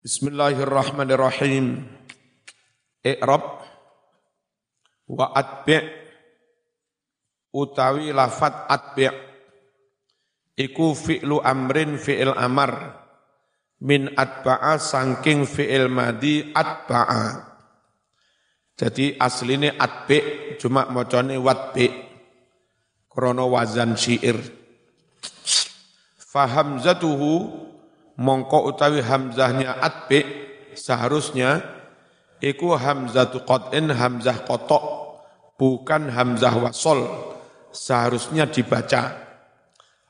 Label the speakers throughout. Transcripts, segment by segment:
Speaker 1: Bismillahirrahmanirrahim. Iqrab wa atbi' utawi lafat atbi' iku fi'lu amrin fi'il amar min atba'a sangking fi'il madi atba'a. Jadi aslinya atbi' cuma mocone watbi' krono wazan syair. Fahamzatuhu mongko utawi hamzahnya atbi seharusnya iku hamzatu qat'in hamzah kotok bukan hamzah wasol seharusnya dibaca.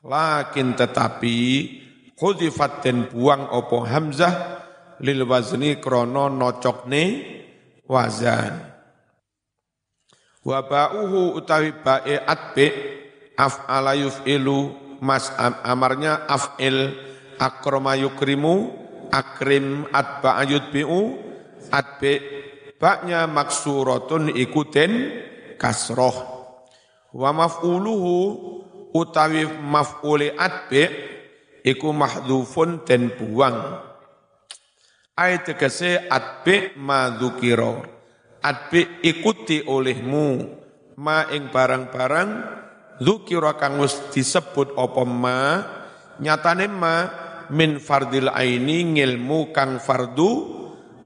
Speaker 1: Lakin tetapi khudifat dan buang opo hamzah lil wazni krono nocokne wazan. Wa ba'uhu utawi ba'e atbi af'ala yuf'ilu mas amarnya af'il akrama yukrimu akrim atba bi'u atbi baknya maksuratun ikutin kasroh. Wa maf'uluhu utawi maf'uli atbi iku mahdhufun den buang. Ayat tegese atbi madzukira atbi ikuti olehmu. Ma ing barang-barang zukira kang wis disebut apa ma nyatane ma min fardil aini ngilmu kang fardu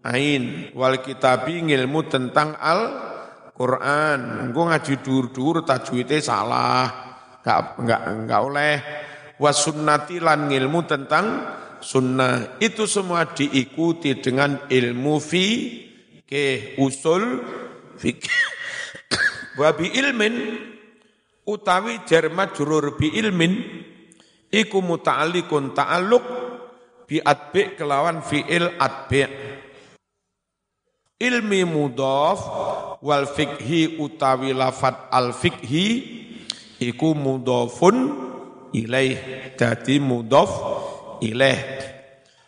Speaker 1: ain wal kitabi ngilmu tentang al Quran. Engko ngaji dur-dur tajwidnya salah. Enggak enggak enggak oleh wasunnati lan ngilmu tentang sunnah. Itu semua diikuti dengan ilmu fi ke usul fikih. Wa bi ilmin utawi jar majrur bi ilmin iku muta'alliqun ta'alluq bi atbi kelawan fi'il atbi. Ilmi mudhaf wal fikhi utawi lafat al fikhi iku mudhafun ilaih dadi mudhaf ilaih.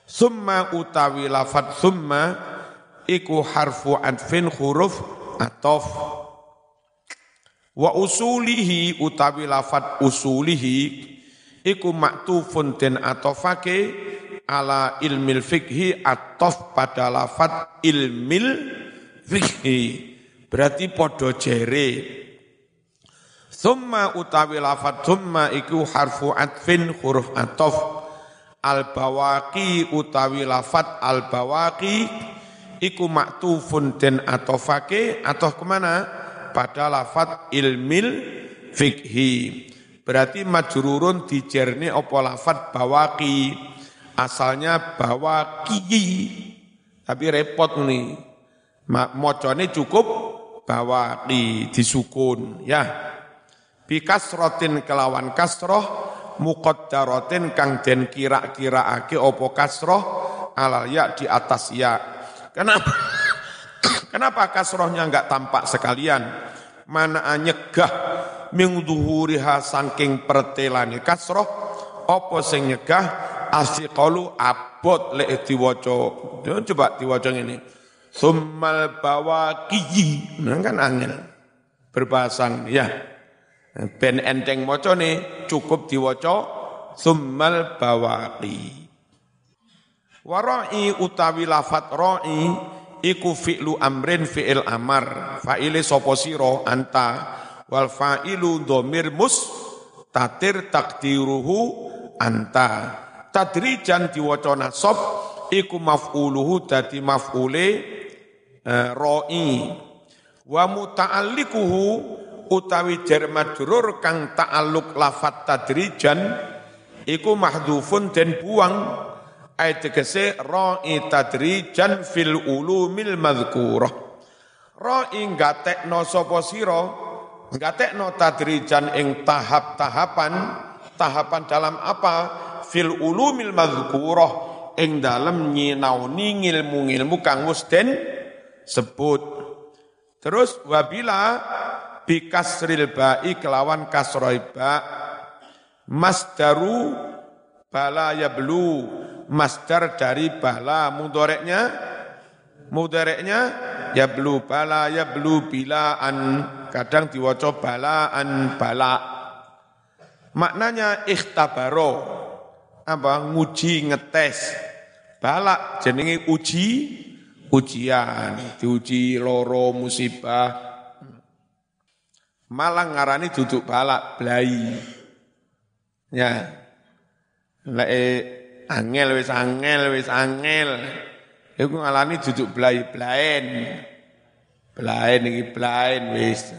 Speaker 1: Summa utawi lafat summa iku harfu adfin huruf atof wa usulihi utawi lafat usulihi iku maktufun den atofake ala ilmil fikhi atof pada lafat ilmil fikhi. Berarti podo jere. Thumma utawi lafat thumma iku harfu atfin huruf atof. Al bawaki utawi lafat al bawaki iku maktufun den atofake atof ke mana? Pada lafat ilmil fikhi Berarti majrurun dijerni opo lafat bawaki. Asalnya bawaki. Tapi repot nih. Mocone cukup bawaki disukun ya. Bikasrotin kelawan kasroh muqaddaratin kang den kira-kiraake opo kasroh alal ya di atas ya. Kenapa? Kenapa kasrohnya enggak tampak sekalian? Mana nyegah min duhuriha saking pertelane kasroh apa sing nyegah? Asyiqalu abot lek diwaca. Coba diwaca ngene. Summal bawaqi nah kan angel. Berbahasang ya. Ben enteng macane cukup diwaca summal bawaqi warai utawi lafat ra'i iku fi'lu amrin fi'il amar. Fa'ile sapa sira anta wal fa'ilu dhamir tatir takdiruhu anta. Tadrijan diwaca nasab iku maf'uluhu dadi maf'ule uh, ra'i. Wa muta'allikuhu utawi jar majrur kang ta'alluq lafat tadrijan iku mahdhufun den buang. Ayat tegese ra'i tadrijan fil ulumil madhkurah. Ra'i gatekno sapa sira Ngatekno tadrijan ing tahap-tahapan, tahapan dalam apa? Fil ulumil madhkurah, ing dalam nyinauni ngilmu-ngilmu kang den sebut. Terus wabila bikasril ba'i kelawan kasroi ba. Masdaru bala yablu. Masdar dari bala mudoreknya mudoreknya yablu bala yablu bilaan kadang diwaca balaan bala maknanya ikhtabaro apa nguji ngetes balak jenenge uji ujian, diuji loro musibah. Malang ngarani duduk balak blai. Ya. Lek angel wis angel wis angel. Iku ngalani duduk blai blaen. Blaen iki blaen wis.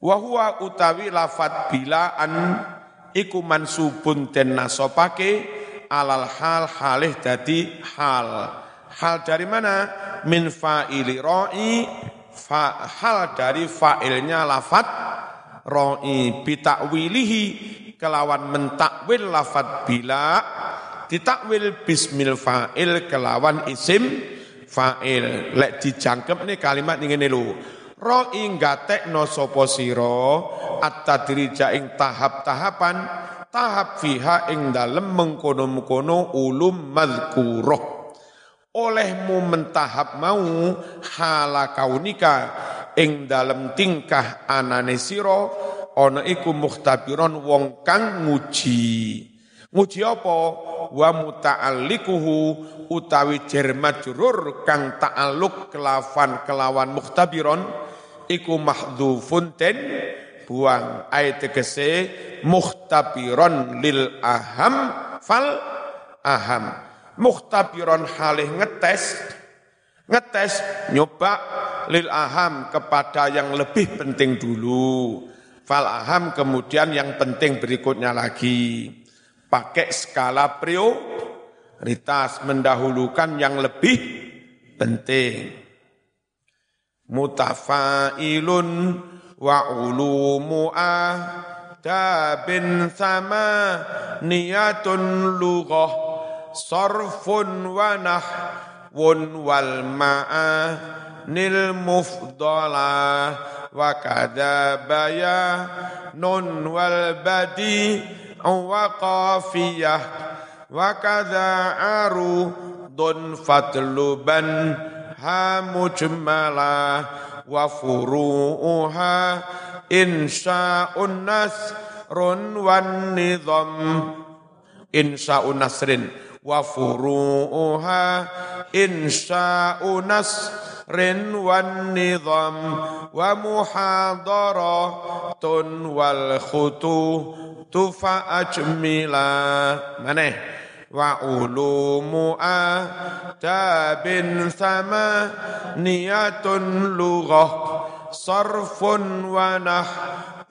Speaker 1: Wa huwa utawi lafat bilaan iku mansubun den nasopake alal hal halih dadi hal. Hal dari mana? Min fa'ili ro'i fa, hal dari fa'ilnya lafat ro'i bitakwilihi kelawan mentakwil lafat bila ditakwil bismil fa'il kelawan isim fa'il. Lek dijangkep nih kalimat ini lho Ro'i no sopo siro at-tadrija ing tahap-tahapan tahap fiha ing dalem mengkono-mengkono ulum madhkuroh. Olehmu mentahap mau hala kaunika ing dalem tingkah anane siro ana iku muhtabiron wong kang nguji nguji apa? Wa muta'allikuhu utawi jar majrur kang ta'alluq kelawan kelawan muhtabiron iku mahdzufun ten buang ayat tegese muhtabiron lil aham fal aham. Muhtabiron halih ngetes ngetes nyoba lil aham kepada yang lebih penting dulu. Fal aham kemudian yang penting berikutnya lagi pakai skala prioritas mendahulukan yang lebih penting. Mutafailun wa ulumu adabin sama niyatun lughah sarfun wa nahwun wal ma'a nil mufdala. Wa kada baya nun wal badi wa qafiyah wa dun fatluban ha mujmala wa furu'uha insya'un nasrun wan nizam insya'un nasrin wa furu'uha insya'un nasrin wan nizam wa muhadaratun wal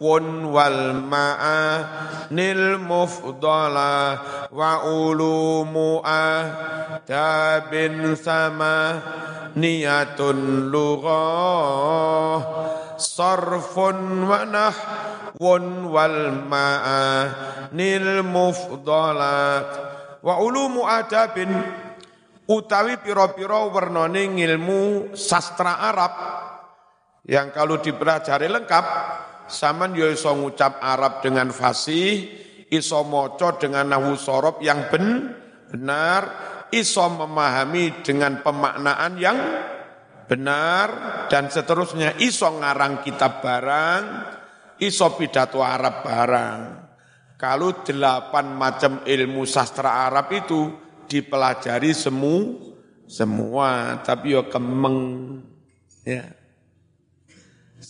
Speaker 1: nahwun wal ma'anil mufdala wa ulumu adabin sama niyatun lughah sarfun wa nahwun wal ma'anil mufdalat wa ulumu adabin. Utawi piro-piro wernone ngilmu sastra Arab yang kalau dipelajari lengkap saman yo iso ngucap Arab dengan fasih iso moco dengan nahu sorob yang ben, benar iso memahami dengan pemaknaan yang benar dan seterusnya iso ngarang kitab barang iso pidato Arab barang kalau delapan macam ilmu sastra Arab itu dipelajari semu, semua, tapi ya kemeng. Ya.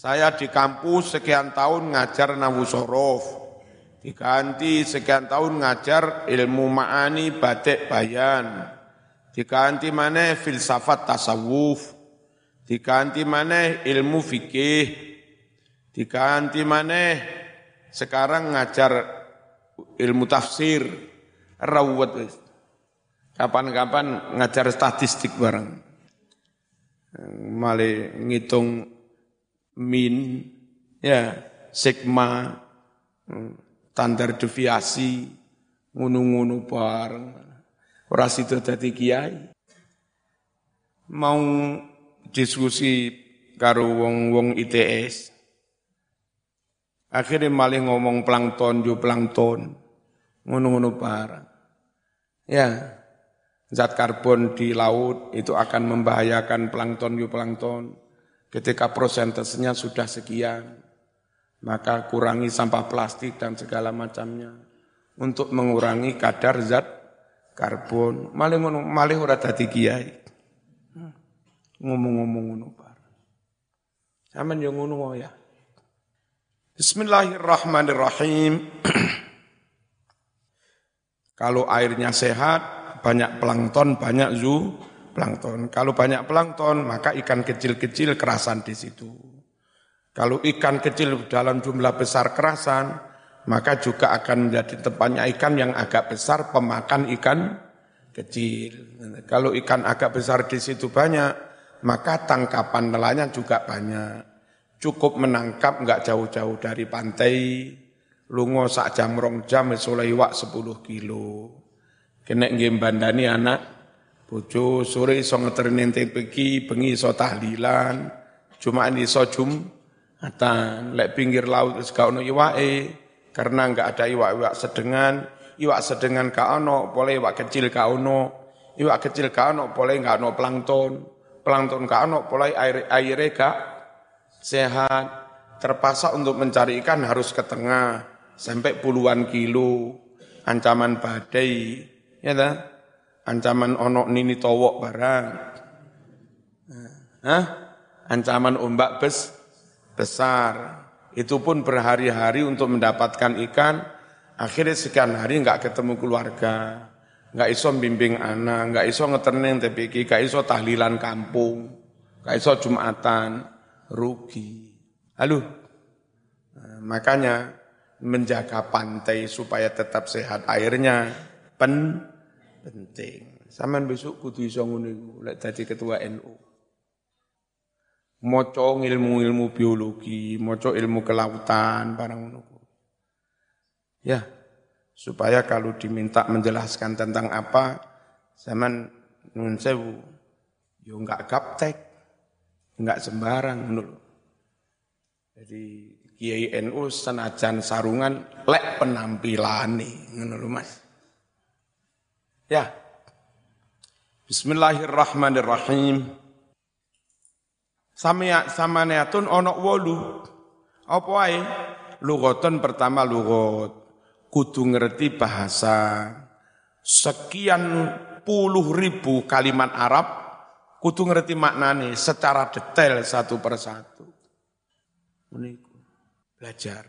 Speaker 1: Saya di kampus sekian tahun ngajar nahu sorof, diganti sekian tahun ngajar ilmu ma'ani batik bayan, diganti mana filsafat tasawuf, diganti mana ilmu fikih, diganti mana sekarang ngajar ilmu tafsir. Rawat. Kapan-kapan ngajar statistik bareng. Male ngitung min ya sigma standar deviasi ngunu-ngunu bareng. Ora sido dadi kiai. Mau diskusi karo wong-wong ITS. Akhirnya malah ngomong plankton, jo plankton ngono-ngono barang. Ya, zat karbon di laut itu akan membahayakan plankton plankton. Ketika prosentasenya sudah sekian, maka kurangi sampah plastik dan segala macamnya untuk mengurangi kadar zat karbon, malih ngono, malih ora dadi kiai. Ngomong-ngomong ngono bareng. Sampeyan yo ngono ya. Bismillahirrahmanirrahim. Kalau airnya sehat, banyak plankton, banyak zu, plankton. Kalau banyak plankton, maka ikan kecil-kecil kerasan di situ. Kalau ikan kecil dalam jumlah besar kerasan, maka juga akan menjadi tempatnya ikan yang agak besar pemakan ikan kecil. Kalau ikan agak besar di situ banyak, maka tangkapan nelayan juga banyak. Cukup menangkap nggak jauh-jauh dari pantai, lungo sak jam rong jam soleh iwak 10 kilo. Kena nggih bandani anak bojo sore iso ngeterni pergi bengi iso tahlilan, cuma iso atan lek pinggir laut wis gak ono iwake karena enggak ada iwak-iwak sedengan, iwak sedengan ka ono, boleh iwak kecil ka ono, iwak kecil ka ono, boleh enggak ono plankton, plankton ka ono, boleh air aire gak sehat. Terpaksa untuk mencari ikan harus ke tengah, sampai puluhan kilo. Ancaman badai ya ta ancaman onok nini towok barang. Hah? ancaman ombak bes besar. Itu pun berhari-hari untuk mendapatkan ikan. Akhirnya sekian hari nggak ketemu keluarga. Nggak iso bimbing anak nggak iso ngeterning TPK nggak iso tahlilan kampung nggak iso jumatan. Rugi. Halo? Nah, makanya menjaga pantai supaya tetap sehat airnya. Pen penting. Saman besok kudu iso ngono iku lek dadi ketua NU. Moco ilmu-ilmu biologi, moco ilmu kelautan barang ngono. Ya, supaya kalau diminta menjelaskan tentang apa, zaman nun sewu, yo enggak gaptek, enggak sembarang ngono Jadi Kiai NU senajan sarungan lek penampilan nih, ngono Mas. Ya. Bismillahirrahmanirrahim. Samia samaneatun onok wolu. Apa wae? Lugoton pertama lugot. Kudu ngerti bahasa. Sekian puluh ribu kalimat Arab kudu ngerti maknane secara detail satu persatu. Meniku belajar.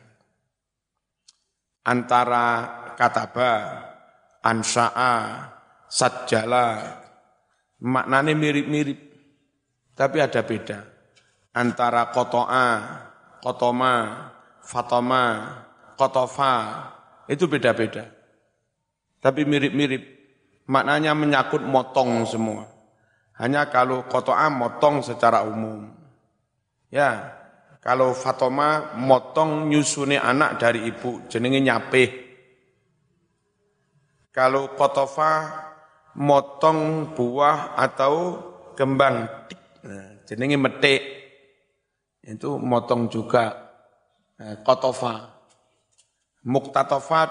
Speaker 1: Antara kataba, ansa'a, sajjala, maknanya mirip-mirip, tapi ada beda. Antara koto'a, kotoma, fatoma, kotofa, itu beda-beda. Tapi mirip-mirip, maknanya menyakut motong semua. Hanya kalau koto'a motong secara umum. Ya, kalau Fatoma motong nyusuni anak dari ibu, jenenge nyapih. Kalau Kotofa motong buah atau kembang, nah, jenenge metik. Itu motong juga nah, Kotofa. Muktatofat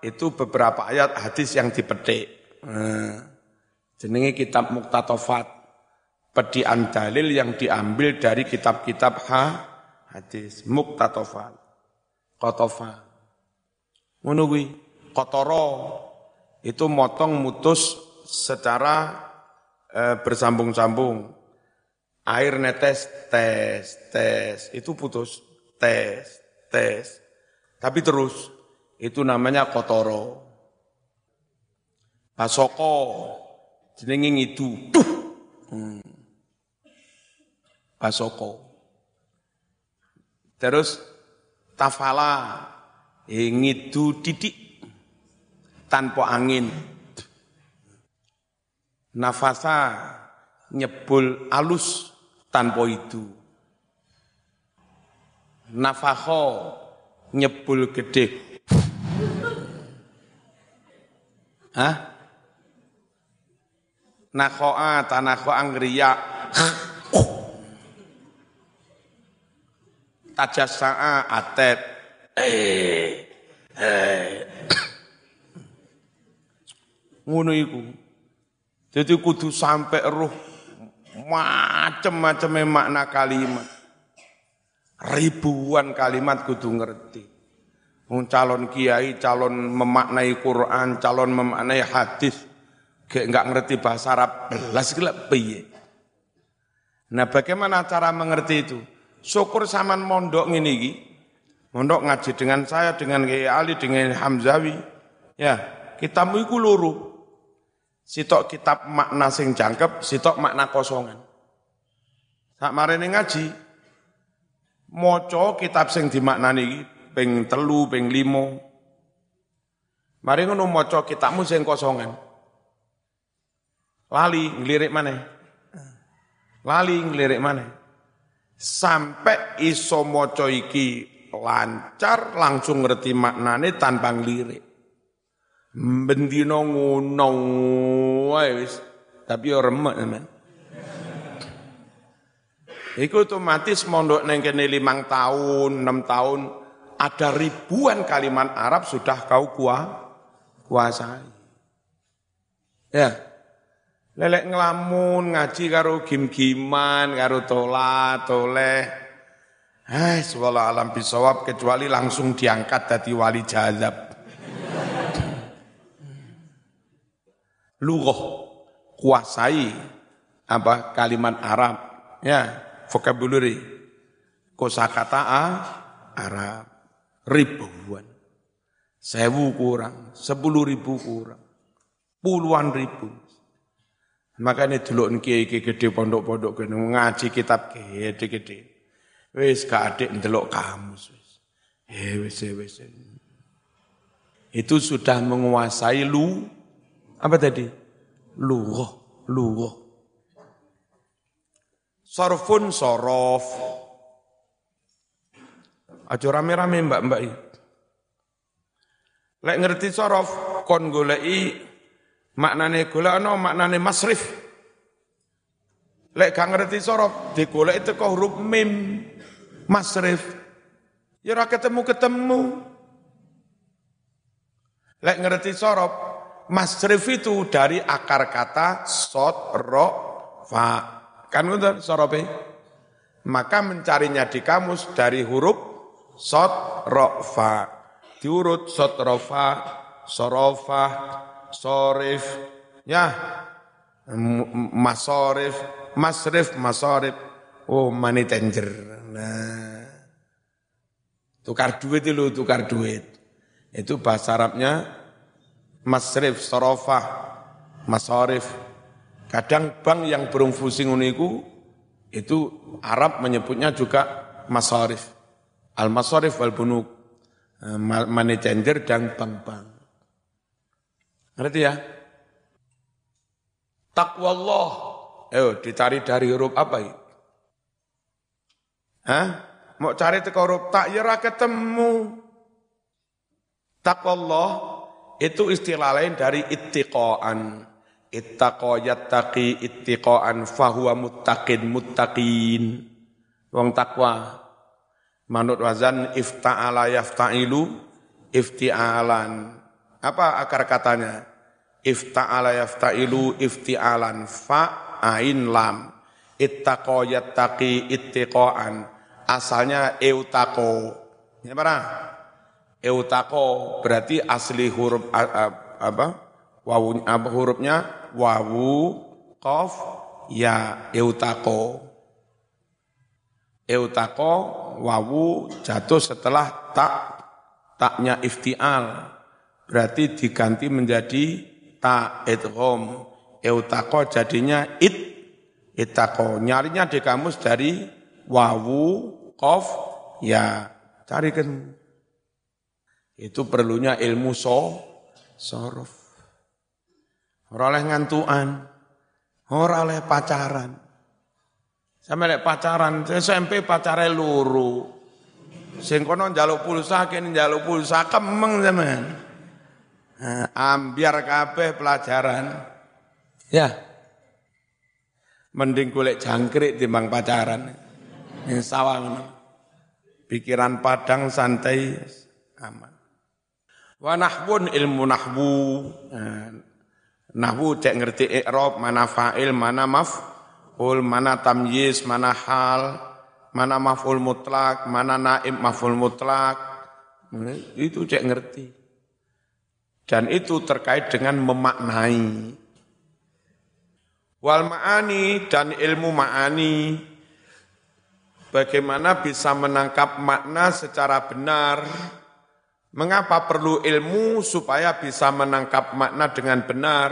Speaker 1: itu beberapa ayat hadis yang dipetik. Nah, jenenge kitab Muktatofat. Pedian dalil yang diambil dari kitab-kitab ha, hadis muktatofal kotofa ngono kotoro itu motong mutus secara e, bersambung-sambung. Air netes tes tes. Itu putus. Tes tes. Tapi terus. Itu namanya kotoro. Pasoko jenenge ngidu. Hmm. pasoko Terus tafala. Ngidu didik tanpa angin. Nafasa nyebul alus tanpa itu. Nafakho nyebul gede. Hah? Nakhoa tanakho anggriya tajasaa atet eh eh ngono iku jadi kudu sampai roh macem-macem makna kalimat ribuan kalimat kudu ngerti calon kiai, calon memaknai Quran, calon memaknai hadis, Gak nggak ngerti bahasa Arab, belas gelap piye. Nah bagaimana cara mengerti itu? Syukur saman mondok ini. Mondok ngaji dengan saya, dengan Kiai Ali, dengan Hamzawi. Ya, kitabmu iku luru. Sitok kitab makna sing jangkep, sitok makna kosongan. Sak marene ngaji, moco kitab sing dimaknani iki ping telu, ping limo. Mari ngono maca kitabmu sing kosongan. Lali ngelirik mana? Lali ngelirik mana? Sampai iso moco iki lancar langsung ngerti maknane tanpa ngelirik. Bendino ngono tapi yo remek teman. Iku otomatis mondok neng kene limang tahun, enam tahun, ada ribuan kalimat Arab sudah kau kuah, kuasai. Ya, lelek ngelamun ngaji karo gim-giman, karo tola, toleh. Eh, wala alam bisawab kecuali langsung diangkat dari wali jazab. Lugoh. Kuasai apa kalimat Arab. Ya vocabulary. Kosakata Arab. Ribuan. Sewu kurang sepuluh ribu kurang. Puluhan ribu. Makanya dulu kiai gede pondok-pondok gede ngaji kitab gede-gede. Wis gak adik ndelok kamus wis. Eh wis wis. Itu sudah menguasai lu apa tadi? Lughah, lughah. Sorfun sorof. Aja rame-rame mbak-mbak ini. Lek ngerti sorof, kon golei maknane golekno maknane masrif. Lek gak ngerti sorof, digoleki teko huruf mim masrif. Ya ketemu-ketemu. Lek ngerti sorof, Masrif itu dari akar kata sot, ro, fa. Kan itu sorope? Maka mencarinya di kamus dari huruf sot, ro, fa. Diurut sot, ro, fa, sorofa, sorif, ya, masorif, masrif, masorif. Oh, money changer. Nah, tukar duit itu tukar duit. Itu bahasa Arabnya masrif, sorofah, masarif. Kadang bank yang berfungsi uniku itu Arab menyebutnya juga masarif. Al-masarif wal bunuk. Eh, money dan bank-bank. Ngerti ya? Takwa Allah. Ayo dicari dari huruf apa ini? Hah? Mau cari teko huruf tak ya ketemu. Takwa Allah itu istilah lain dari ittiqaan. Ittaqa yattaqi ittiqaan fahuwa muttaqin muttaqin. Wong takwa. Manut wazan ifta'ala yafta'ilu ifti'alan. Apa akar katanya? Ifta'ala yafta'ilu ifti'alan fa ain lam. Ittaqa yattaqi ittiqaan. Asalnya eutako. Ini apa? Eutako berarti asli huruf apa? Wawu apa hurufnya? Wawu, kof, ya eutako. Eutako wawu jatuh setelah tak taknya iftial. Berarti diganti menjadi ta idgham. Eutako jadinya it itako. Nyarinya di kamus dari wawu, kof, ya. Carikan itu perlunya ilmu so, sorof. Orang oleh ngantuan, orang oleh pacaran. Sampai lek pacaran, SMP pacaran luru. Sing kono njaluk pulsa, kene njaluk pulsa kemeng zaman. Nah, ambiar kabeh pelajaran. Ya. Mending golek jangkrik timbang pacaran. Ini sawang. Pikiran padang santai aman. Wa nahwun ilmu nahwu. Nah, nahwu cek ngerti i'rab, mana fa'il, mana maf'ul, mana tamyiz, mana hal, mana maf'ul mutlak, mana naib maf'ul mutlak. Itu cek ngerti. Dan itu terkait dengan memaknai. Wal ma'ani dan ilmu ma'ani. Bagaimana bisa menangkap makna secara benar? Mengapa perlu ilmu supaya bisa menangkap makna dengan benar?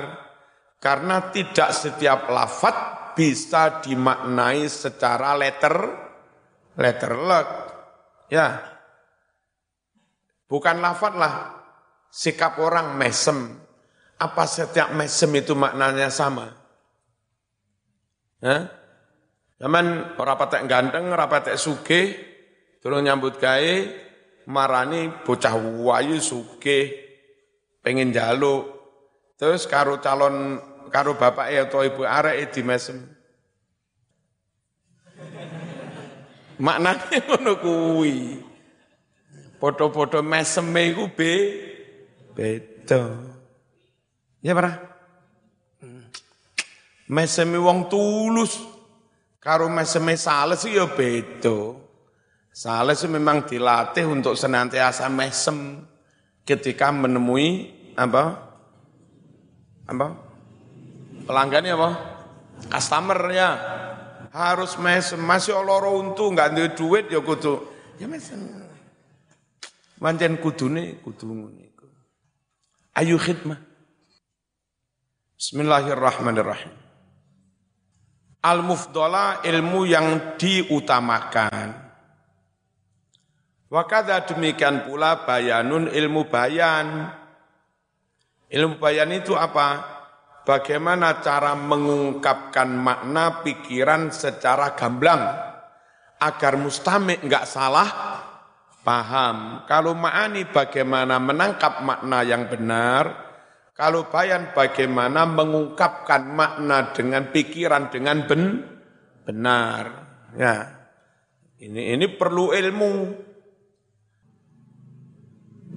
Speaker 1: Karena tidak setiap lafat bisa dimaknai secara letter letter luck. Ya. Bukan lafat lah. Sikap orang mesem. Apa setiap mesem itu maknanya sama? Hah? Zaman ora patek ganteng, ora patek sugih, turun nyambut gawe, marani bocah wayu sugih, pengen jaluk. Terus karo calon karo bapak ya atau ibu arek di mesem. Maknanya ngono kuwi. Foto-foto meseme iku be beda. Ya para? Meseme wong tulus karo meseme sales ya beda. Sales memang dilatih untuk senantiasa mesem ketika menemui apa? Apa? Pelanggannya apa? Customer ya harus mesem masih loro untu nggak ada duit ya kudu ya mesem Wancen kudune kudu ngono Ayu khidmah. Bismillahirrahmanirrahim. Al-mufdola ilmu yang diutamakan. Wakada demikian pula bayanun ilmu bayan. Ilmu bayan itu apa? bagaimana cara mengungkapkan makna pikiran secara gamblang agar mustamik nggak salah paham. Kalau ma'ani bagaimana menangkap makna yang benar, kalau bayan bagaimana mengungkapkan makna dengan pikiran dengan ben, benar. Ya. Ini ini perlu ilmu.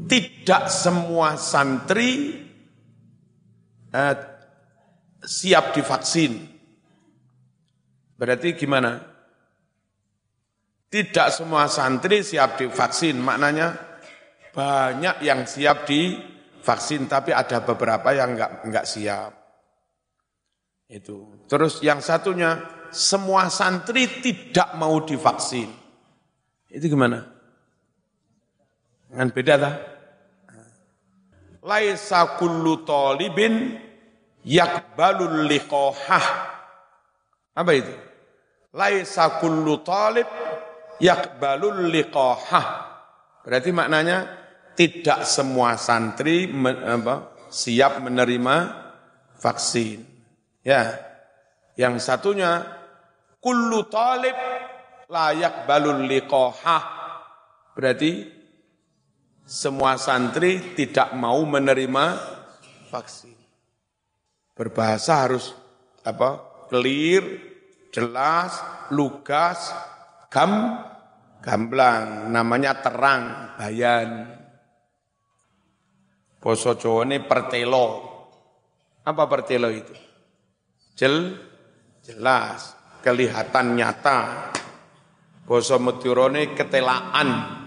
Speaker 1: Tidak semua santri eh, siap divaksin. Berarti gimana? Tidak semua santri siap divaksin, maknanya banyak yang siap divaksin, tapi ada beberapa yang enggak, enggak siap. Itu. Terus yang satunya, semua santri tidak mau divaksin. Itu gimana? Dengan beda tak? Laisa kullu talibin yakbalul liqahah. Apa itu? Laisa kullu talib yakbalul liqahah. Berarti maknanya tidak semua santri men, apa, siap menerima vaksin. Ya. Yang satunya kullu talib layak balul liqahah. Berarti semua santri tidak mau menerima vaksin. Berbahasa harus apa? Clear, jelas, lugas, gam, gamblang. Namanya terang, bayan. Boso Jawa ini pertelo. Apa pertelo itu? Jel, jelas, kelihatan nyata. Boso Madurane ketelaan.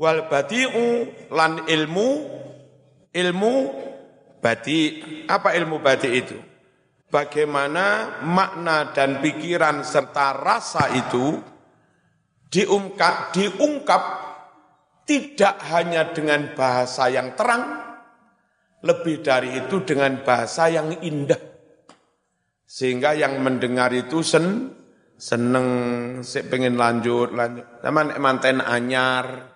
Speaker 1: Wal badi'u lan ilmu Ilmu badi, apa ilmu badi itu? Bagaimana makna dan pikiran serta rasa itu diungkap, diungkap tidak hanya dengan bahasa yang terang, lebih dari itu dengan bahasa yang indah. Sehingga yang mendengar itu sen, seneng, pengen lanjut, lanjut. Zaman manten anyar,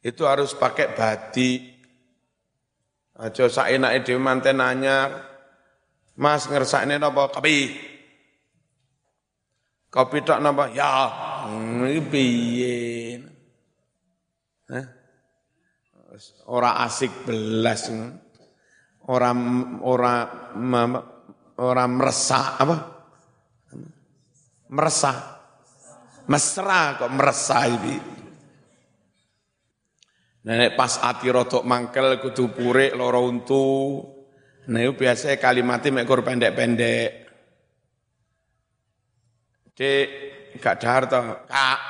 Speaker 1: itu harus pakai batik, Aja saenake dhewe manten anyar. Mas ngersakne napa kopi? Kopi tok napa? Ya, iki piye? Hah? Ora asik belas. Ora ora ora meresah apa? Meresah. Mesra kok meresah iki. Nenek pas ati rotok mangkel kudu purik loro untu. Nah itu biasa kalimatnya mekur pendek-pendek. Dek, gak dahar toh, kak.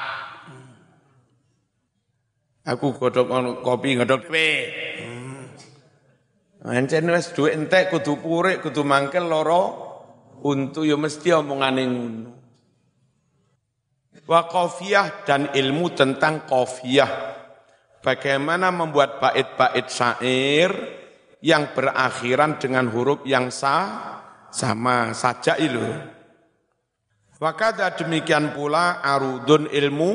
Speaker 1: Aku godok kopi godok dewe. Ancen wis duwe entek kudu purik kudu mangkel loro untu ya mesti omongane ngono. Wa dan ilmu tentang qafiyah. Bagaimana membuat bait-bait syair yang berakhiran dengan huruf yang sah, sama saja itu. Wakada demikian pula arudun ilmu,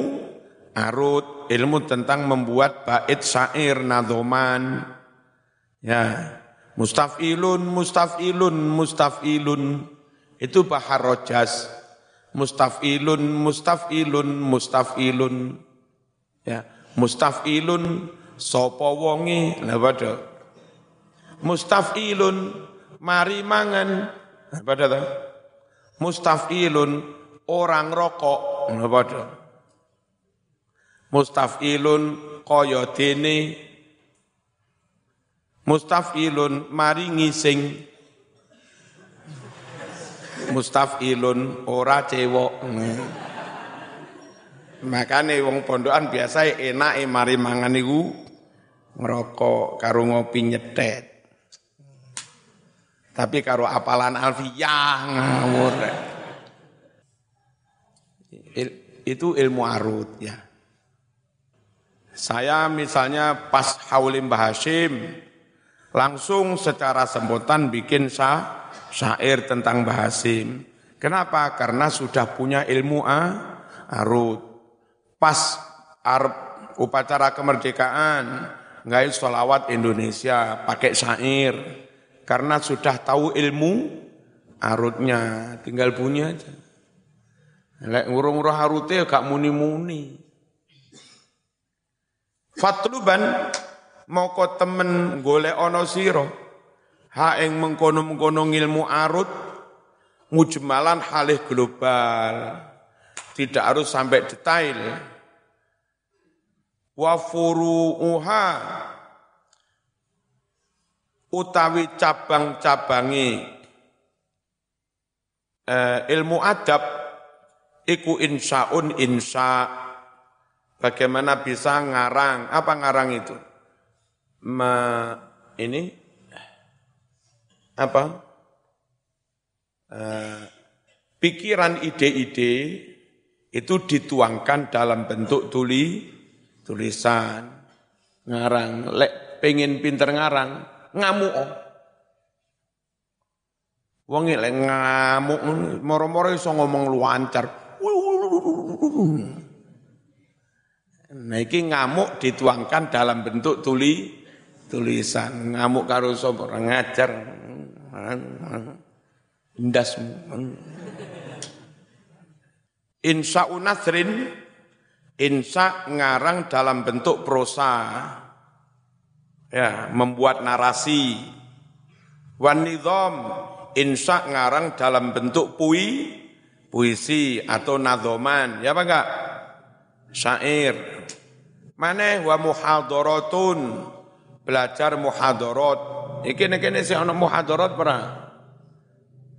Speaker 1: arud ilmu tentang membuat bait syair nadoman, Ya, mustafilun, mustafilun, mustafilun. Itu bahar rojas. Mustafilun, mustafilun, mustafilun. Ya, mustafilun sopo wongi lah pada. Mustafilun mari mangan pada ta. Mustafilun orang rokok lah pada. Mustafilun kaya dene Mustafilun mari ngising. Mustafilun ora cewok. Makane wong pondokan biasa enak mari mangan niku ngerokok karo ngopi nyetet. Tapi karo apalan alfiyah ngawur. Il, itu ilmu arut ya. Saya misalnya pas haulim Mbah Hashim, langsung secara sempotan bikin sah, syair tentang Bahasim. Kenapa? Karena sudah punya ilmu a, arut. Pas Arab upacara kemerdekaan, nggak sholawat Indonesia pakai syair. Karena sudah tahu ilmu arutnya, tinggal punya aja. Lek ngurung-ngurung harute gak muni-muni. Fatluban moko temen golek ana sira ha ing mengkono-mengkono ilmu arut mujmalan halih global tidak harus sampai detail. Wa furu'uha. Utawi cabang-cabangi eh, ilmu adab iku insaun insa bagaimana bisa ngarang apa ngarang itu? Me, ini apa? Uh, pikiran ide-ide itu dituangkan dalam bentuk tuli tulisan ngarang. Lek pengen pinter ngarang ngamuk. Wong lek ngamuk moro-moro iso ngomong luancar. Nah iki ngamuk dituangkan dalam bentuk tuli tulisan. Ngamuk karo sapa? Ngajar. Indas insya unasrin insya ngarang dalam bentuk prosa ya membuat narasi wan nizam insya ngarang dalam bentuk pui puisi atau nadoman ya apa enggak syair mana wa muhadaratun belajar muhadarat. Iki nek kene sing ora?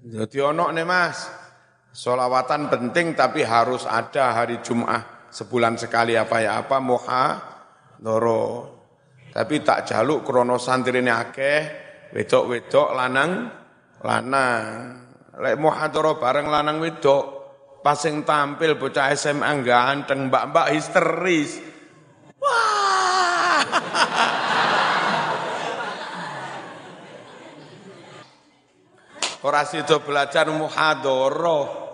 Speaker 1: Dadi ana nih Mas. Solawatan penting tapi harus ada hari Jumat sebulan sekali apa ya apa muhadoro. Tapi tak jaluk krono santrine akeh, wedok-wedok lanang lanang. Lek muhadoro bareng lanang wedok, pas sing tampil bocah SMA ganteng, mbak-mbak histeris. Wah! Ora sida belajar muhadharah.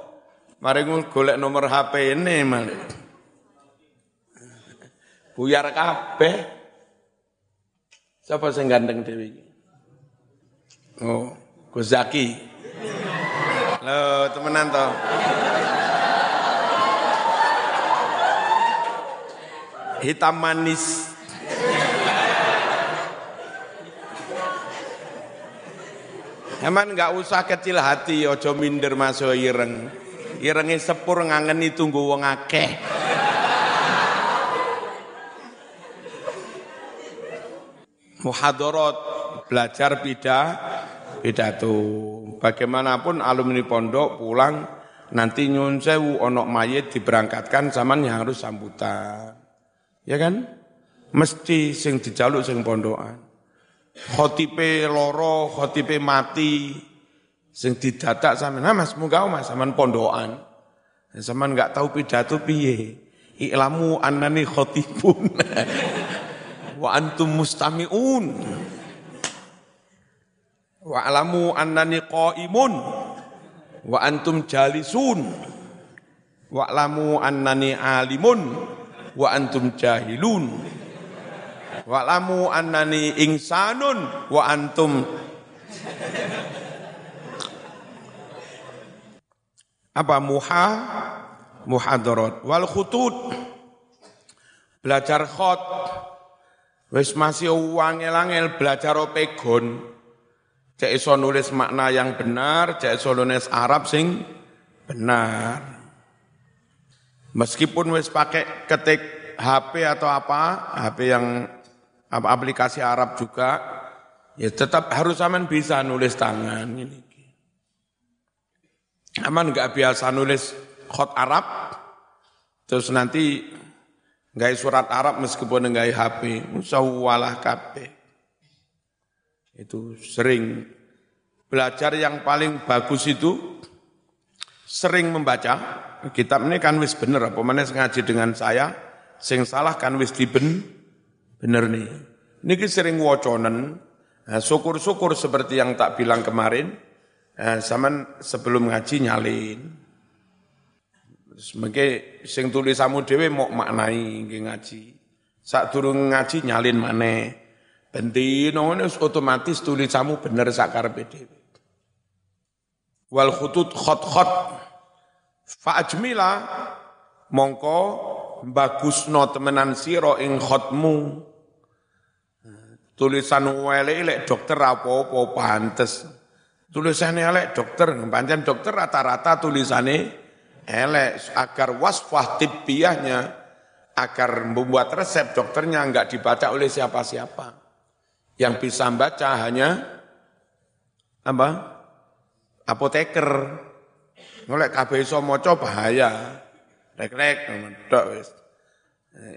Speaker 1: Mari golek nomor HP ini mari. Buyar kabeh. Siapa sing ganteng dhewe iki? Oh, Gus Zaki. Temenan to. Hitam manis. Emang nggak usah kecil hati, ojo minder masuk ireng. Irengnya sepur ngangeni tunggu wong akeh. Muhadarat belajar pidah pidato. Bagaimanapun alumni pondok pulang nanti nyun sewu onok mayit diberangkatkan zaman yang harus sambutan. Ya kan? Mesti sing dijaluk sing pondokan. khotipe loro, khotipe mati, sing didadak sampean. Nah Mas, muga Mas sampean pondokan. Sampean enggak tahu pidato piye. I'lamu annani khotibun. Wa antum mustami'un. Wa alamu annani qaimun. Wa antum jalisun. Wa alamu annani alimun. Wa antum jahilun. Wa alamu annani ingsanun. Wa antum apa? Muha muhadarat wal khutut. Belajar khot. Wis masih wangel-angel belajar pegon cek iso nulis makna yang benar cek iso nulis Arab sing benar. Meskipun wis pakai ketik HP atau apa HP yang aplikasi Arab juga ya tetap harus aman bisa nulis tangan ini Aman nggak biasa nulis khot Arab, terus nanti nggak surat Arab meskipun nggak HP, musawalah kabeh. Itu sering. Belajar yang paling bagus itu sering membaca kitab ini kan wis bener. Apa mana ngaji dengan saya? Sing salah kan wis diben bener nih. Ini sering woconen. Nah, syukur-syukur seperti yang tak bilang kemarin eh, zaman sebelum ngaji nyalin. Sebagai sing tulisamu dhewe mau maknai nggih ngaji. Turun ngaji nyalin mana? Bendino ini otomatis tulisamu bener sakar dhewe. Wal khutut khot khot fa'ajmila mongko bagusno temenan siro ing khotmu tulisan wele lek dokter apa-apa pantes Tulisannya elek dokter, pancen dokter rata-rata tulisannya elek agar wasfah tibiahnya agar membuat resep dokternya enggak dibaca oleh siapa-siapa. Yang bisa baca hanya apa? Apoteker. Ngolek kabeh iso maca bahaya. Rek-rek tok.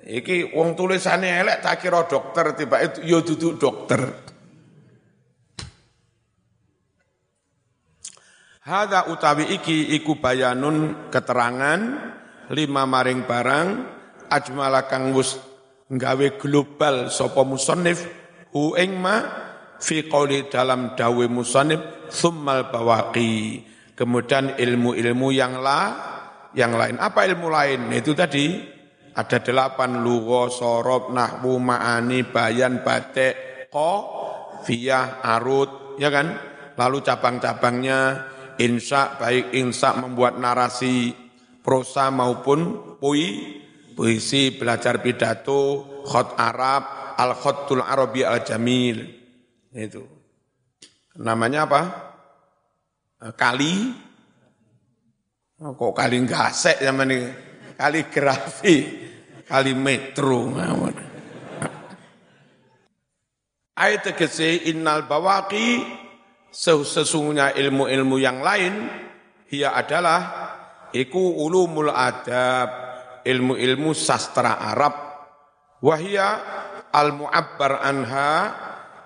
Speaker 1: Iki wong tulisannya elek tak kira dokter tiba itu yo duduk dokter. Hada utawi iki iku bayanun keterangan lima maring barang ajmala kang wus nggawe global sapa musannif hu ing ma fi qouli dalam dawe musannif thummal bawaqi. Kemudian ilmu-ilmu yang la yang lain. Apa ilmu lain? Itu tadi ada delapan lugha sorob nahwu ma'ani bayan batik ko fiyah arut ya kan? Lalu cabang-cabangnya insya baik insya membuat narasi prosa maupun pui puisi belajar pidato khot Arab al khotul Arabi al Jamil itu. Namanya apa? Kali. Oh, kok kali gasek zaman ini? Kaligrafi kali metro. Ayat tegese innal bawaqi sesungguhnya ilmu-ilmu yang lain ia adalah iku ulumul adab ilmu-ilmu sastra Arab. Wahia al muabbar anha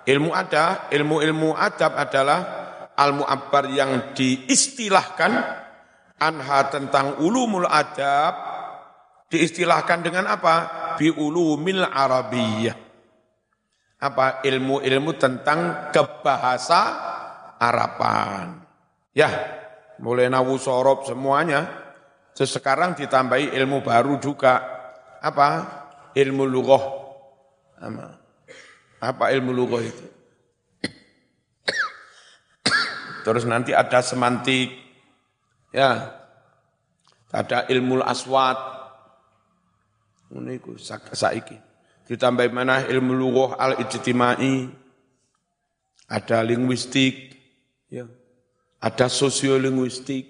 Speaker 1: ilmu ada ilmu-ilmu adab adalah al muabbar yang diistilahkan anha tentang ulumul adab. Diistilahkan dengan apa? Bi ulumil arabiyyah apa? Ilmu-ilmu tentang kebahasa Arapan. Ya, mulai nawu sorob semuanya. Terus sekarang ditambahi ilmu baru juga. Apa? Ilmu lugoh. Apa ilmu lugoh itu? Terus nanti ada semantik. Ya, ada ilmu aswat. Ini saiki. Ditambah mana ilmu lugoh al-ijtimai. Ada linguistik, Ya. Ada sosiolinguistik.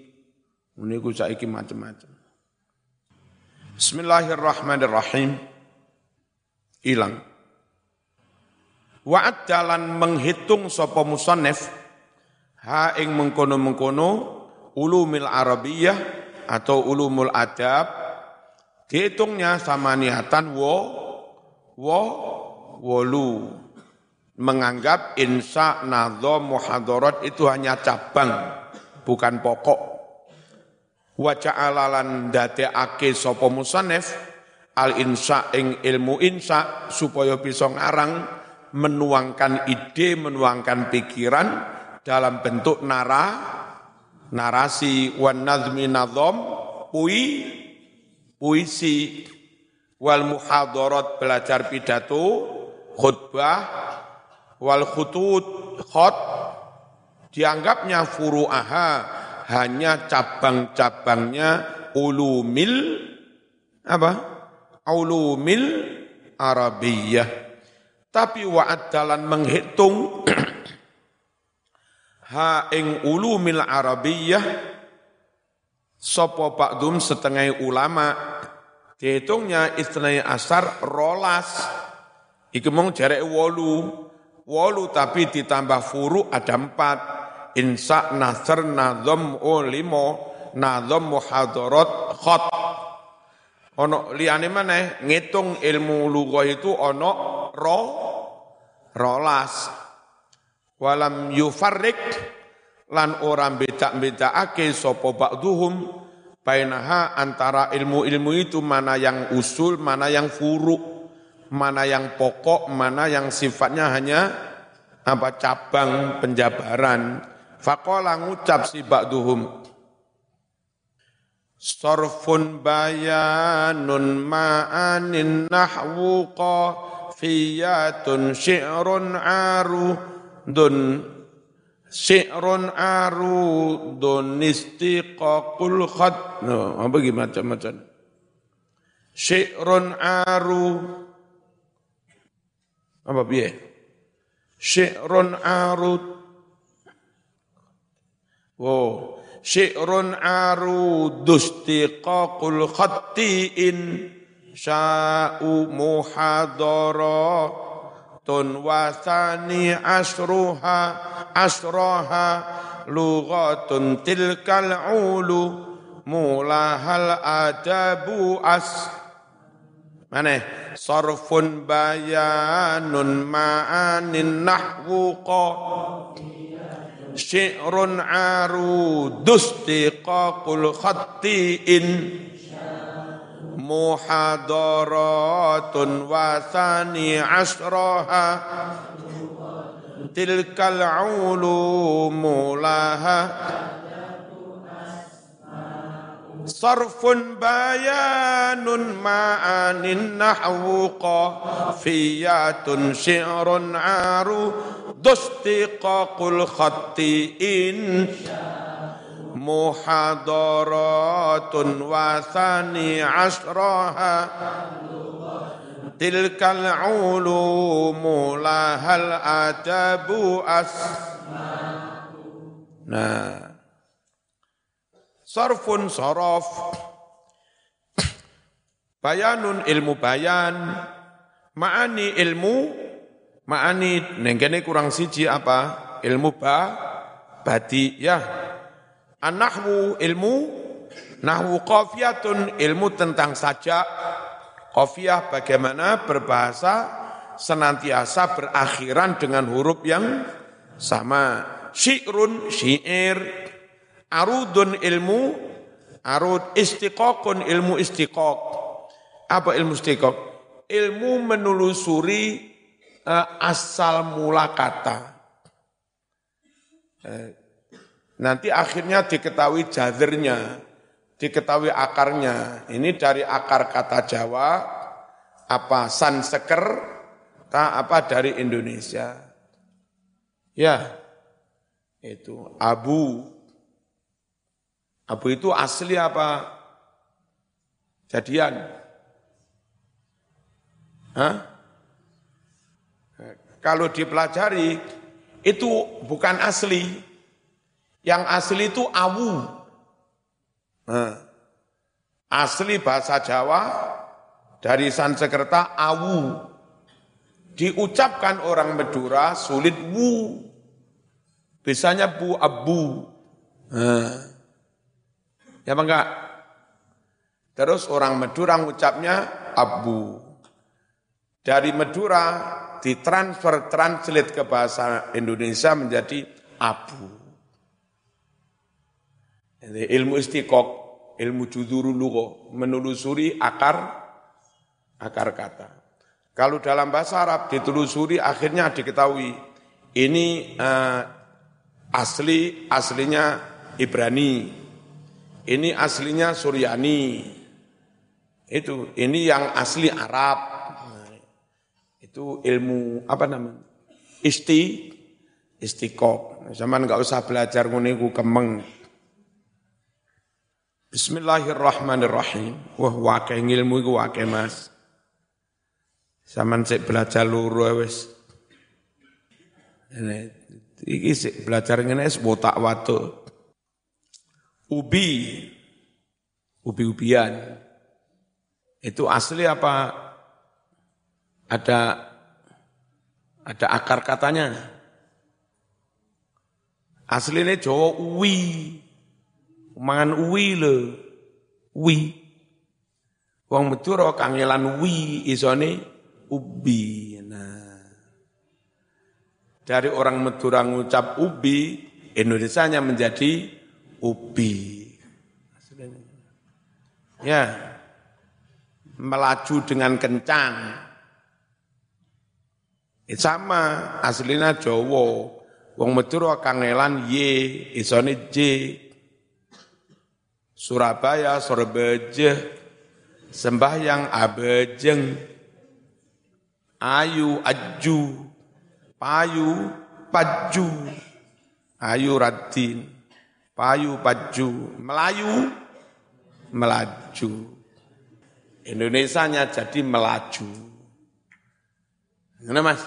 Speaker 1: Ini ku saiki macam-macam. Bismillahirrahmanirrahim. Hilang. Wa'ad jalan menghitung sopo musannif ha mengkono-mengkono ulumil arabiyah atau ulumul adab dihitungnya sama niatan wo wo wolu menganggap insya nadhom muhadarat itu hanya cabang bukan pokok. Wa ja'alalan dadekake sapa musannif al insya ing ilmu insya supaya bisa ngarang menuangkan ide menuangkan pikiran dalam bentuk nara narasi wan nazmi nadhom pui puisi. Wal muhadarat belajar pidato khutbah wal khutut khot dianggapnya furu'aha hanya cabang-cabangnya ulumil apa? Ulumil Arabiyah. Tapi wa'adalan menghitung ha ing ulumil Arabiyah sapa ba'dum setengah ulama dihitungnya istilahnya asar rolas iku jarek wolu Walu tapi ditambah furu ada empat. Insa, nasr, nazom, o limo, nazom, muhadarat, khot. Ono liane mana? Ngitung ilmu lugah itu ono ro, rolas. Walam yufarrik lan orang beda-beda ake sopo ba'duhum bainaha antara ilmu-ilmu itu mana yang usul, mana yang furu mana yang pokok, mana yang sifatnya hanya apa cabang penjabaran. Fakola ngucap si ba'duhum. Sorfun bayanun ma'anin nahwu qafiyatun syi'run aru dun syi'run aru dun istiqaqul khat. No, apa gimana macam-macam. Syi'run aru apa piye? Syi'run arud. Wow. Syi'run arud dustiqaqul khatti'in sya'u muhadara tun wasani asruha asraha lughatun tilkal ulu mulahal adabu as Mana? Sarfun bayanun ma'anin nahwu Syi'run aru dustiqaqul khatti'in. Muhadaratun wasani asraha. Tilkal ulumu laha sarfun bayanun ma'anin nahwu qafiyatun syi'run aru dustiqaqul khattiin muhadaratun wasani asraha tilkal ulumu lahal adabu as nah Sarfun sorof. Bayanun ilmu bayan. Ma'ani ilmu. Ma'ani nengkene kurang siji apa? Ilmu ba. Badi ya. Anahwu ilmu. Nahwu qafiyatun ilmu tentang saja. Qafiyah bagaimana berbahasa senantiasa berakhiran dengan huruf yang sama. Syi'run, syi'ir, Arudun ilmu, arud istiqokun ilmu istiqok. Apa ilmu istiqok? Ilmu menelusuri uh, asal mula kata. Uh, nanti akhirnya diketahui jazernya, diketahui akarnya. Ini dari akar kata Jawa, apa sanseker, apa dari Indonesia. Ya, itu abu Abu itu asli apa? Jadian. Hah? Kalau dipelajari, itu bukan asli. Yang asli itu awu. Asli bahasa Jawa dari Sansekerta awu. Diucapkan orang Madura sulit wu. Biasanya bu abu. Nah, Ya apa enggak? Terus orang Madura ngucapnya Abu. Dari Madura ditransfer translate ke bahasa Indonesia menjadi abu. Jadi ilmu istiqok, ilmu judurul lugho, menelusuri akar akar kata. Kalau dalam bahasa Arab ditelusuri akhirnya diketahui ini uh, asli aslinya Ibrani, ini aslinya Suryani, itu ini yang asli Arab, itu ilmu apa namanya isti istiqok. Zaman nggak usah belajar nguniku kemeng. Bismillahirrahmanirrahim. Wah, wakil ilmu iku wakil Mas. Saman sik belajar luru. Ini iki sik belajar ngene wis botak watu. Ubi. Ubi-ubian. Itu asli apa ada ada akar katanya? Aslinya Jawa uwi mangan uwi le. Wi. Wong Madura kangelan wi isone ubi. Nah. Dari orang Madura ngucap ubi, Indonesia-nya menjadi ubi. Ya. Melaju dengan kencang. Sama aslinya Jawa. Wong Madura kangelan Y, isone J. Surabaya, Surabaya, sembahyang abejeng, ayu aju, payu paju, ayu radin, payu paju, Melayu melaju. Indonesia-nya jadi melaju. Mana mas?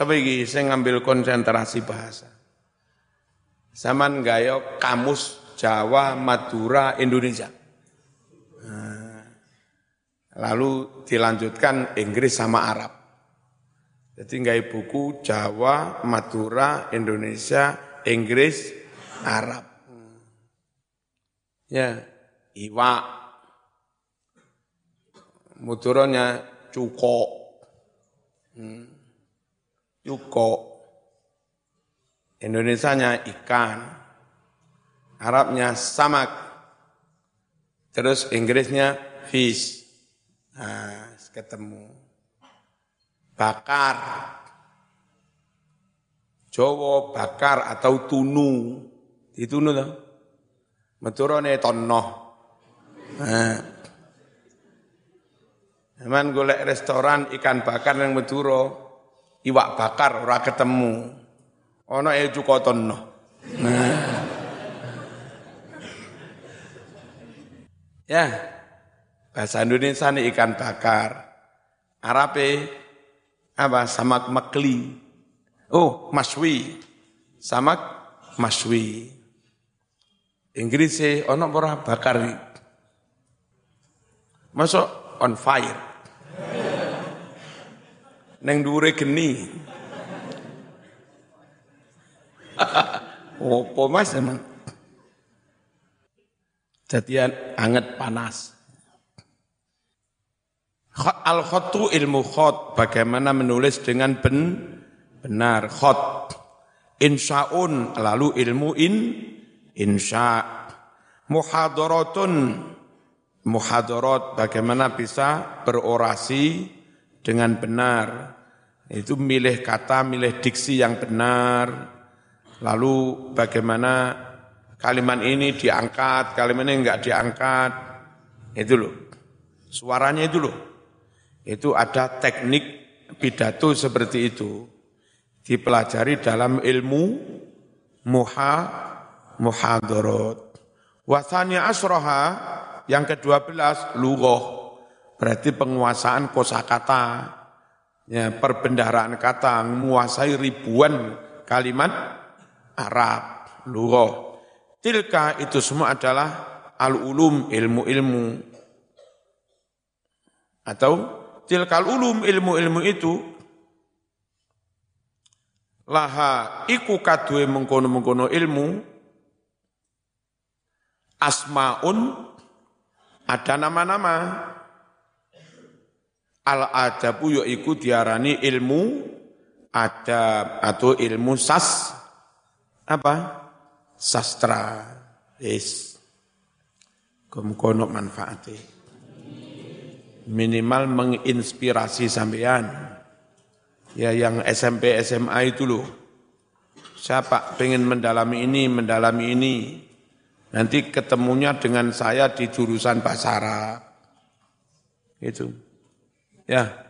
Speaker 1: Ini saya ngambil konsentrasi bahasa. Saman gayo kamus Jawa, Madura, Indonesia. Nah, lalu dilanjutkan Inggris sama Arab. Jadi nggak buku Jawa, Madura, Indonesia, Inggris, Arab. Ya, iwa. Muturonya cuko. Hmm. Cuko. Indonesianya ikan. Arabnya samak. Terus Inggrisnya fish. Nah, ketemu. Bakar. Jawa bakar atau tunu. Ditunu tuh. Meturone tonoh. Nah. Cuman golek restoran ikan bakar yang Madura, iwak bakar ora ketemu. Ono e cuko. Nah. Ya, bahasa Indonesia ini ikan bakar. Arabe apa? Samak makli. Oh, maswi. Samak maswi. Inggrisnya ono ora bakar. Masuk on fire. Neng dure geni. Opo mas emang? Jadian anget panas. al khotu ilmu khot, bagaimana menulis dengan ben, benar. Khot, insya'un, lalu ilmu in, insya. Muhadaratun, muhadarat, bagaimana bisa berorasi dengan benar. Itu milih kata, milih diksi yang benar. Lalu bagaimana kalimat ini diangkat, kalimat ini enggak diangkat. Itu loh. Suaranya itu loh. Itu ada teknik pidato seperti itu. Dipelajari dalam ilmu muha muhadarat. Wasani asroha yang kedua belas lugoh. Berarti penguasaan kosakata. Ya, perbendaharaan kata menguasai ribuan kalimat Arab, lugoh. Tilka itu semua adalah al-ulum, ilmu-ilmu. Atau tilkal ulum, ilmu-ilmu itu laha iku kadue mengkono-mengkono ilmu asmaun ada nama-nama Al adabu yaiku diarani ilmu adab atau ilmu sas apa? Sastra. Yes. Kumkono manfaatnya. Minimal menginspirasi sampean. Ya yang SMP SMA itu loh. Siapa pengen mendalami ini, mendalami ini. Nanti ketemunya dengan saya di jurusan bahasa. Itu. Ya.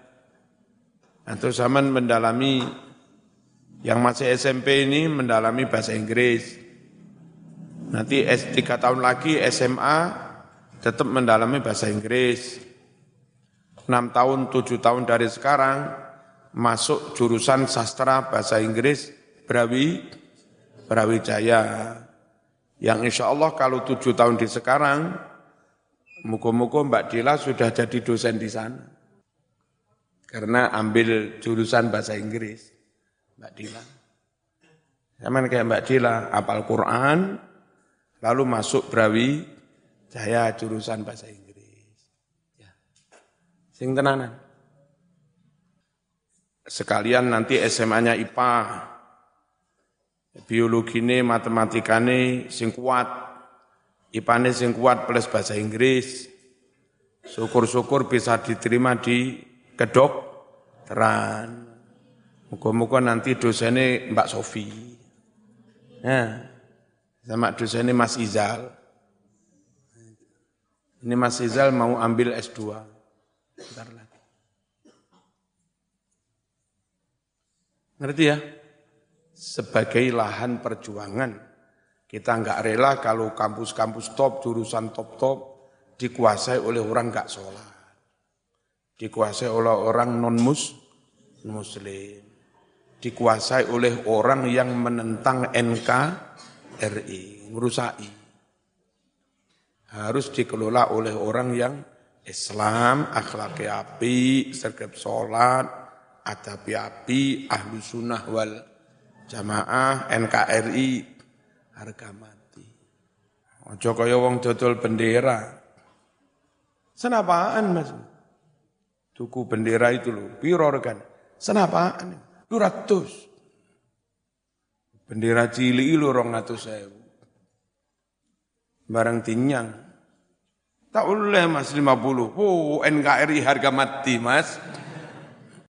Speaker 1: Atau zaman mendalami yang masih SMP ini mendalami bahasa Inggris. Nanti S3 tahun lagi SMA tetap mendalami bahasa Inggris. 6 tahun, 7 tahun dari sekarang masuk jurusan sastra bahasa Inggris Brawi Brawijaya. Yang insya Allah kalau tujuh tahun di sekarang, muka-muka Mbak Dila sudah jadi dosen di sana. Karena ambil jurusan bahasa Inggris, Mbak Dila. Zaman kayak Mbak Dila, apal Quran, lalu masuk Brawi, Jaya jurusan bahasa Inggris. Ya. Sing tenanan. Sekalian nanti SMA-nya IPA, biologine, matematikane sing kuat, ipane sing kuat plus bahasa Inggris. Syukur-syukur bisa diterima di kedok teran. Muka-muka nanti dosennya Mbak Sofi. Ya, sama dosennya Mas Izal. Ini Mas Izal mau ambil S2. Bentar lagi. Ngerti ya? sebagai lahan perjuangan. Kita nggak rela kalau kampus-kampus top, jurusan top-top dikuasai oleh orang nggak sholat. Dikuasai oleh orang non-muslim. Dikuasai oleh orang yang menentang NKRI, ngerusai. Harus dikelola oleh orang yang Islam, akhlaknya api, sergap sholat, adabi api, ahlu sunnah wal jamaah NKRI harga mati. Ojo kaya wong dodol bendera. Senapaan Mas? Tuku bendera itu loh, piro rekan? Senapaan? 200. Bendera cili lu rong atus sewu. Barang tinyang. Tak boleh mas 50. Oh NKRI harga mati mas.